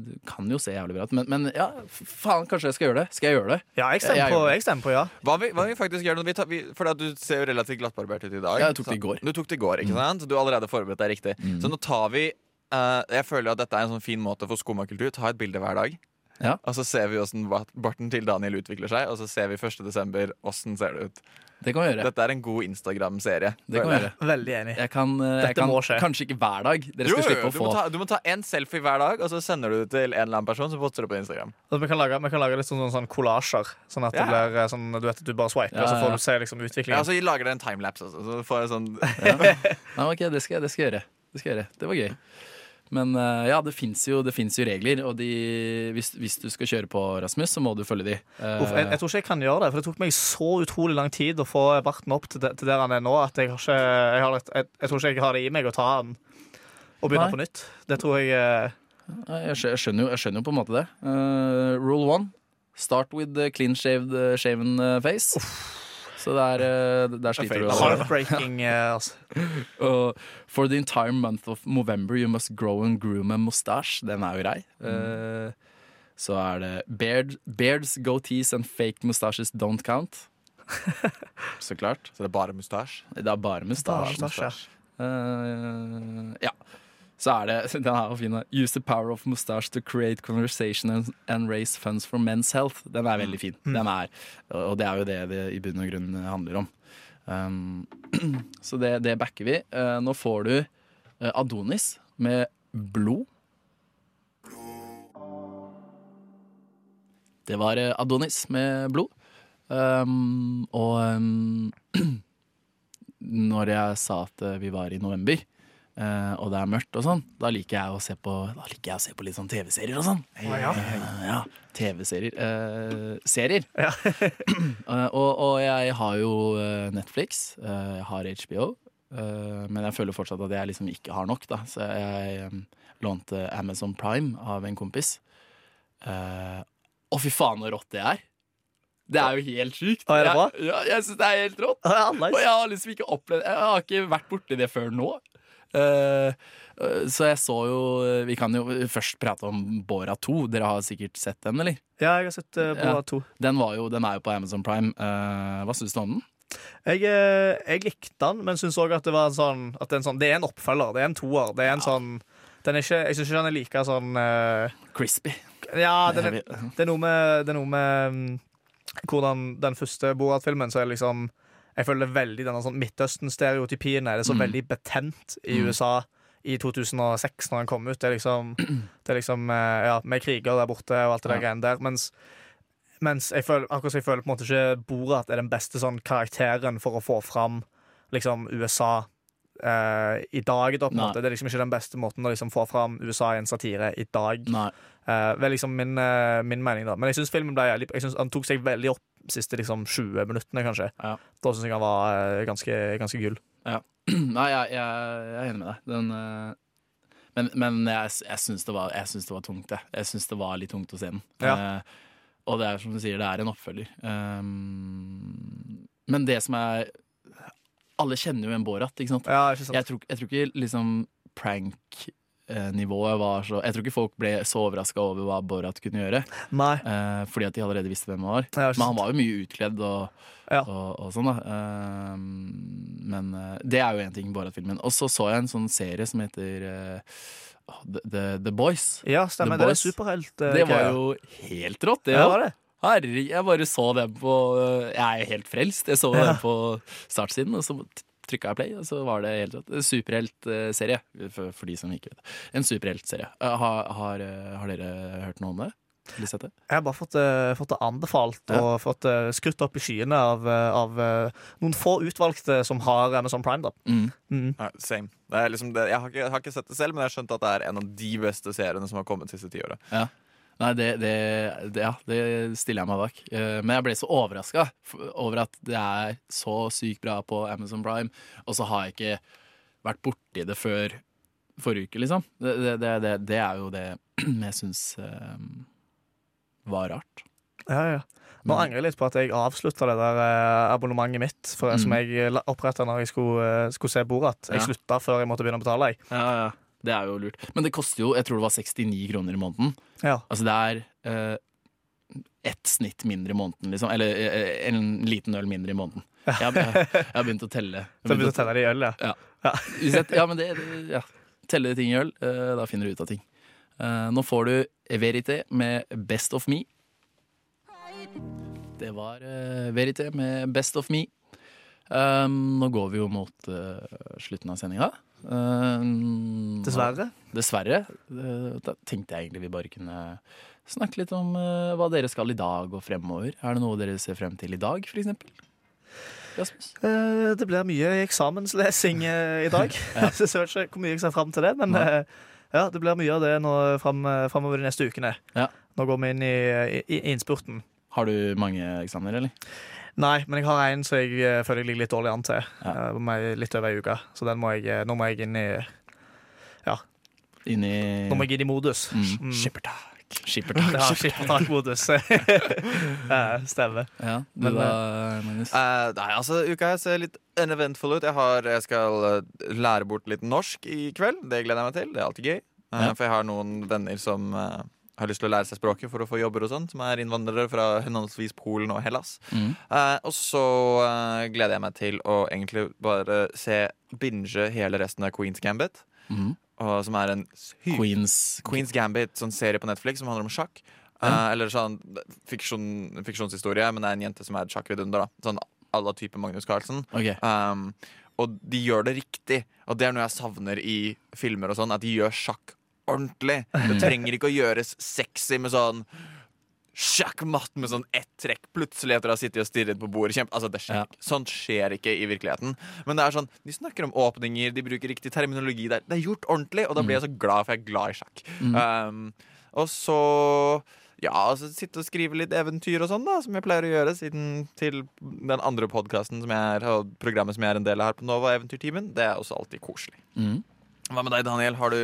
A: Det kan jo se jævlig bra ut. Men, men ja, faen, kanskje jeg skal gjøre det. Skal jeg gjøre det?
B: Ja, jeg stemmer,
A: Jeg- jeg
B: på, jeg stemmer på ja.
C: Hva vil, hva vi faktisk gjøre nå? vi tar, vi, For at du ser jo relativt glattbarbert ut i dag.
A: Ja, jeg tok det i går.
C: Du tok det i går, ikke sant? Du har allerede forberedt deg riktig. Så nå tar vi uh, Jeg føler at dette er en sånn fin måte for skummakultur. Ta et bilde hver dag.
A: Ja.
C: Og så ser vi åssen barten til Daniel utvikler seg, og så ser vi 1. desember åssen ser det ut.
A: Det kan vi gjøre.
C: Dette er en god Instagram-serie.
A: Det kan vi gjøre.
B: Veldig enig.
A: Jeg kan, eh, jeg
B: Dette
A: kan
B: må skje.
A: kanskje ikke hver dag. Dere skal
C: jo,
A: slippe å
C: du,
A: få
C: må ta, du må ta en selfie hver dag, og så sender du det til en eller annen person. Så poster du på Instagram.
B: Altså, vi, kan lage, vi kan lage litt sånn, sånn, sånn kollasjer. Sånn at det blir eh, sånn, du vet at du bare swiper,
A: Ja,
B: og så får du se liksom,
C: Ja,
B: og
C: så lager dere en timelapse. Altså. Så får jeg sånn
A: Nei, [laughs] ok, det skal, det skal jeg gjøre. Det skal jeg gjøre. Det var gøy. Men eh, ja, det fins jo, jo regler, og de, hvis, hvis du skal kjøre på, Rasmus, så må du følge de. Eh,
B: Uff, jeg, jeg tror ikke jeg kan gjøre det, for det tok meg så utrolig lang tid å få barten opp til, til der han er nå, at jeg, ikke, jeg, har et, jeg, jeg tror ikke jeg har det i meg å ta den og begynne
A: Nei.
B: på nytt. Det tror jeg eh,
A: jeg, skjønner jo, jeg skjønner jo på en måte det. Uh, rule one. Start with clean shaved, shaven face. face. Så der, eh, der sliter du.
B: Heartbreaking. [laughs] eh, altså. [laughs]
A: Og for the entire month of November you must grow and groom a mustache. Den er jo grei. Uh, så er det beard, beards, goatees and fake mustaches don't count. [laughs] så klart.
C: Så det er bare mustasje?
A: Det er bare mustasje.
B: Ja.
A: Uh, ja. Så er det [laughs] Den er jo fin. Use the power of mustache to create conversation and, and raise funds for men's health. Den er veldig fin. Den er, og det er jo det det i bunn og grunn handler om. Um, [clears throat] så det, det backer vi. Uh, nå får du uh, Adonis med blod. Det var uh, Adonis med blod. Um, og um, [clears throat] når jeg sa at vi var i november, og det er mørkt og sånn, da liker jeg å se på, da liker jeg å se på litt sånn TV-serier og sånn.
B: ja.
A: Eh, ja, TV-serier. Eh, serier.
B: Ja. [clears throat]
A: Eh, og, og jeg har jo eh, Netflix, eh, jeg har HBO, eh, men jeg føler fortsatt at jeg liksom ikke har nok, da. Så jeg eh, lånte Amazon Prime av en kompis. Eh, Å, fy faen, så rått det er! Det er jo helt sjukt. Jeg, ja, jeg syns det er helt rått.
B: Ja,
A: Og jeg har liksom ikke opplevd Jeg har ikke vært borti det før nå. Eh, eh, så jeg så jo Vi kan jo først prate om Bora 2. Dere har sikkert sett den, eller?
B: Ja, jeg har sett uh, Borat 2.
A: Den, var jo, den er jo på Amazon Prime. Eh, hva syns du om den?
B: Jeg, eh, jeg likte den, men syns òg at det var en sånn At det er en sånn Det er en oppfølger. Det er en toer. Det er en sånn den er ikke, Jeg syns ikke den er like sånn uh,
A: Crispy.
B: Ja, den er, det er noe med, det er noe med mm, hvordan den første Borat-filmen så er det liksom Jeg føler er veldig denne sånn Midtøsten-stereotypien er det så
A: Mm.
B: veldig betent i
A: Mm.
B: USA i 2006, når den kom ut. Det er liksom, [clears throat] det er liksom eh, Ja, med kriger der borte og alt det der
A: Ja.
B: greiene der. Mens, mens jeg føler, akkurat som jeg føler på en måte ikke Borat er den beste sånn karakteren for å få fram liksom USA eh, i dag. Da, på en måte. Det er liksom ikke den beste måten å liksom få fram USA i en satire i dag.
A: Nei.
B: Uh, det er liksom min, uh, min mening, da. Men jeg syns filmen ble jævlig Jeg synes Han tok seg veldig opp de siste liksom, 20 minuttene, kanskje.
A: Ja.
B: Da syns jeg han var ganske, ganske gull. [clears throat]
A: Nei, jeg, jeg, jeg er enig med deg. Den, men men jeg, jeg syns det, var- det var tungt, jeg. Jeg syns det var litt tungt å se den.
B: Ja.
A: Og det er som du sier, det er en oppfølger. Um, men det som er Alle kjenner jo en Borat, ikke sant?
B: Ja, ikke sant?
A: Jeg tror, jeg tror ikke liksom prank-nivået var så Jeg tror ikke folk ble så overraska over hva Borat kunne gjøre.
B: Nei.
A: eh, fordi at de allerede visste hvem han var.
B: Ja,
A: Men han var jo mye utkledd og,
B: Ja.
A: og, og sånn, da. Eh, men det er jo én ting, Borat-filmen. Og så så jeg en sånn serie som heter eh, The, The, The Boys.
B: Ja, stemmer.
A: The
B: Det er superhelt. eh,
A: Det var jo helt rått, det
B: ja, var det.
A: Herregud, jeg bare så den på Jeg er jo helt frelst. Jeg så
B: Ja.
A: den på startsiden, og så trykka jeg play, og så var det helt rått. Superheltserie, for, for de som ikke vet det. En superheltserie. Eh, Har, har, eh, har dere hørt noe om det?
B: Jeg har bare fått, uh, fått det anbefalt
A: Ja.
B: og fått uh, skrutt opp i skyene av, eh, av uh, noen få utvalgte som har Amazon Prime. da
A: Mm.
B: mm.
C: Nei, same. Det er liksom det, jeg, har ikke, jeg har ikke sett det selv, men jeg har skjønt at det er en av de beste seriene som har kommet de siste ti åra.
A: Nei, det, det, det, ja, det stiller jeg meg bak. Eh, Men jeg ble så overraska over at det er så sykt bra på Amazon Prime, og så har jeg ikke vært borti det før forrige uke, liksom. Det, det, er jo det [clears throat] jeg syns var rart.
B: Ja, ja. Nå angrer jeg litt på at jeg avslutta det der eh, abonnementet mitt for, som
A: Mm.
B: jeg oppretta når jeg skulle, eh, skulle se Borat. Jeg
A: Ja.
B: slutta før jeg måtte begynne å betale. Jeg.
A: Ja, ja. Det er jo lurt. Men det koster jo, jeg tror det var 69 kroner i måneden.
B: Ja.
A: Altså det er eh, ett snitt mindre i måneden, liksom. Eller eh, en liten øl mindre i måneden. Jeg, har- jeg, jeg har begynt å telle. Jeg
B: Så
A: har
B: begynt å telle det i øl, ja.
A: Ja. Jeg, ja, men det, det ja. Telle ting i øl, eh, da finner du ut av ting. Eh, nå får du Verité med Best of Me. Det var eh, Verité med Best of Me. Um, nå går vi jo mot uh, slutten av sendinga. Um,
B: Dessverre.
A: Dessverre. Eh, Da tenkte jeg egentlig vi bare kunne snakke litt om uh, hva dere skal i dag og fremover. Er det noe dere ser frem til i dag, eksempel? Rasmus?
B: Eh, Det blir mye eksamenslesing i dag. [laughs]
A: Ja. [laughs]
B: Så jeg vet ikke hvor mye jeg ser frem til det, men ja, det blir mye av det nå fram, eh, de neste ukene.
A: Ja.
B: Nå går vi inn i, i, i innspurten.
A: Har du mange eksamener, eller?
B: Nei, men jeg har en som jeg eh, føler jeg ligger litt dårlig an til.
A: Ja.
B: eh, litt over ei uke. Så den må jeg, eh, nå må jeg inn i
A: Inni
B: Nå må jeg inn i modus.
A: mm.
B: Mm.
A: Skippertak. [laughs] Skippertak.
B: Ja, skippertakmodus. [laughs] Ja, Stemmer.
A: Ja, du
B: Men,
A: da, Magnus?
C: Eh, nei, altså, uka her ser litt uneventful ut. Jeg, har, jeg skal eh, lære bort litt norsk i kveld. Det gleder jeg meg til. Det er alltid gøy. Eh,
A: Ja.
C: For jeg har noen venner som eh, har lyst til å lære seg språket for å få jobber og sånn, som er innvandrere fra henholdsvis Polen og Hellas.
A: Mm.
C: Eh, og så eh, gleder jeg meg til å egentlig bare se binge hele resten av Queens Gambit.
A: Mm.
C: Og, som er en
A: Queens
C: Queens Gambit, sånn serie på Netflix som handler om sjakk. Eh, eller sånn fiksjon, fiksjonshistorie, men det er en jente som er sjakkvidunder. Sånn à la type Magnus Carlsen.
A: Okay.
C: Um, og de gjør det riktig. Og det er noe jeg savner i filmer og sånn, at de gjør sjakk ordentlig. Det trenger ikke å gjøres sexy med sånn sjakkmatt med sånn ett trekk plutselig etter å ha sittet og stirret på bordet. Kjempe, altså det skjer
A: Ja.
C: Sånt skjer ikke i virkeligheten. Men det er sånn, de snakker om åpninger, de bruker riktig terminologi. Det er, det er gjort ordentlig, og da blir jeg så glad, for jeg er glad i sjakk. Um, og så ja, altså sitte og skrive litt eventyr og sånn, da, som jeg pleier å gjøre siden til den andre podkasten og programmet som jeg er en del av her på Nova, Eventyrtimen. Det er også alltid koselig.
A: Mhm.
C: Hva med deg, Daniel? Har du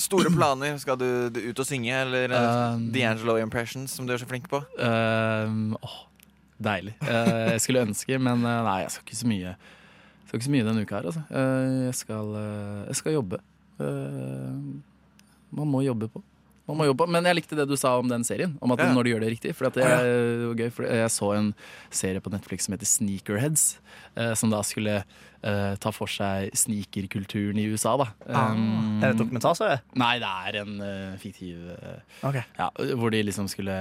C: store planer? Skal du, du ut og synge, eller uh,
A: Um,
C: D'Angelo Impressions, som du er så flink på?
A: Um, åh, deilig. Uh, jeg skulle ønske, men uh, nei, jeg skal ikke så mye Jeg skal ikke så mye denne uka her, altså. Uh, jeg, skal, eh, jeg skal jobbe. Eh, man må jobbe på. Man må jobbe på. Men jeg likte det du sa om den serien. Om at
C: Ja.
A: når du gjør det riktig. For at det er gøy, for jeg så en serie på Netflix som heter Sneakerheads. eh, som da skulle eh, ta for seg sneakerkulturen i USA, da. Um,
B: Er det et dokumentarserie?
A: Nei, det er en uh, fiktiv uh,
B: okay.
A: ja, hvor de liksom skulle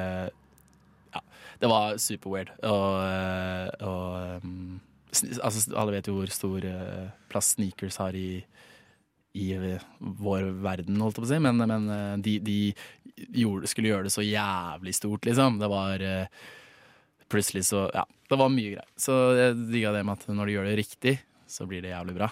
A: Ja, det var super weird. Og, eh, og um, altså, Alle vet jo hvor stor uh, plass sneakers har i, i vår verden, holdt jeg på å si. Men, men eh, de, de gjorde, skulle gjøre det så jævlig stort, liksom. Det var eh, Plutselig så Ja, det var mye greier. Så jeg digga det med at når de gjør det riktig, så blir det jævlig bra.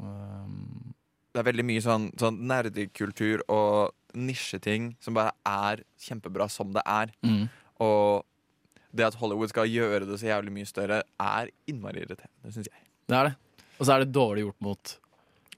A: Um,
C: Det er veldig mye sånn, sånn nerdekultur og nisjeting som bare er kjempebra som det er.
A: mm.
C: Og det at Hollywood skal gjøre det så jævlig mye større, er innmari irriterende, syns jeg.
A: Det er det. Og så er det dårlig gjort mot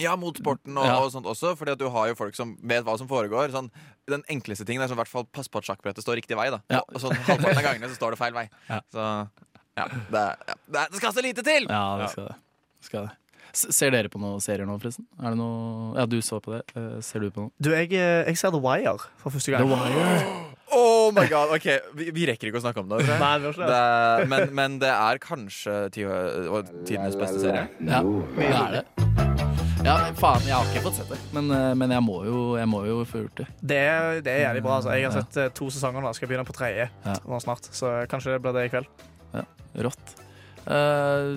C: Ja, mot sporten og,
A: Ja.
C: og sånt også, fordi at du har jo folk som vet hva som foregår. Sånn, den enkleste tingen er sånn, i hvert fall pass på at sjakkbrettet står riktig vei. da
A: Ja.
C: Og sånn halvparten av gangene så står det feil vei.
A: Ja.
C: Så ja, det, ja, det, det skal så lite til!
A: Ja, det skal det. Skal det. Ser dere på noen serier nå, forresten? Er det noe Ja, du så på det. Eh, ser du på noe?
B: Du, jeg, eh, jeg ser The Wire for første gang.
C: The Wire [gasps] Oh my god, ok Vi, vi rekker ikke å snakke om det.
B: Nei,
C: det
B: det.
C: men, men det er kanskje ti- tidenes beste serie.
A: Ja, det er det. Ja, faen, jeg har ikke fått sett det. Men, eh, men jeg, må jo, jeg må jo få gjort det.
B: Det er, det er jævlig bra. Altså. Jeg har sett eh, to sesonger nå. Skal begynne på tredje
A: Ja.
B: nå snart. Så kanskje det blir det i kveld.
A: Ja, Rått. Eh,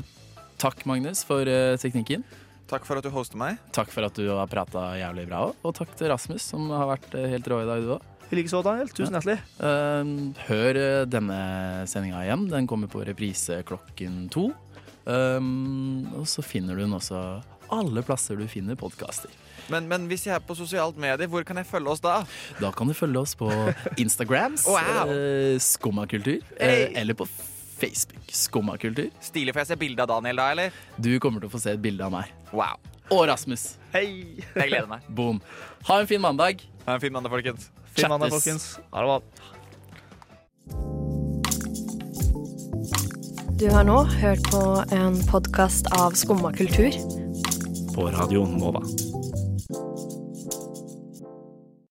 A: takk, Magnus, for eh, teknikken.
C: Takk for at du hoster meg.
A: Takk for at du har prata jævlig bra òg. Og takk til Rasmus, som har vært eh, helt rå i dag, du òg.
B: I likeså, Daniel. Tusen hjertelig.
A: hør eh, denne sendinga igjen. Den kommer på reprise klokken to. Um, og så finner du den også alle plasser du finner podkaster.
C: Men, men hvis jeg er på sosialt medie, hvor kan jeg følge oss da?
A: Da kan du følge oss på Instagrams, [laughs]
C: Wow.
A: eh, Skummakultur,
C: Hey.
A: eh, eller på Facebook, Skummakultur.
C: Stilig, får jeg se bilde av Daniel da, eller?
A: Du kommer til å få se et bilde av meg.
C: Wow.
A: Og Rasmus.
B: Hei!
C: Jeg gleder meg. [laughs]
A: Boom. Ha en fin mandag.
C: Ha en fin mandag, folkens.
B: Fin mandag, folkens. Ha det bra.
F: Du har nå hørt på en podkast av Skumma kultur.
A: På Radio Nova.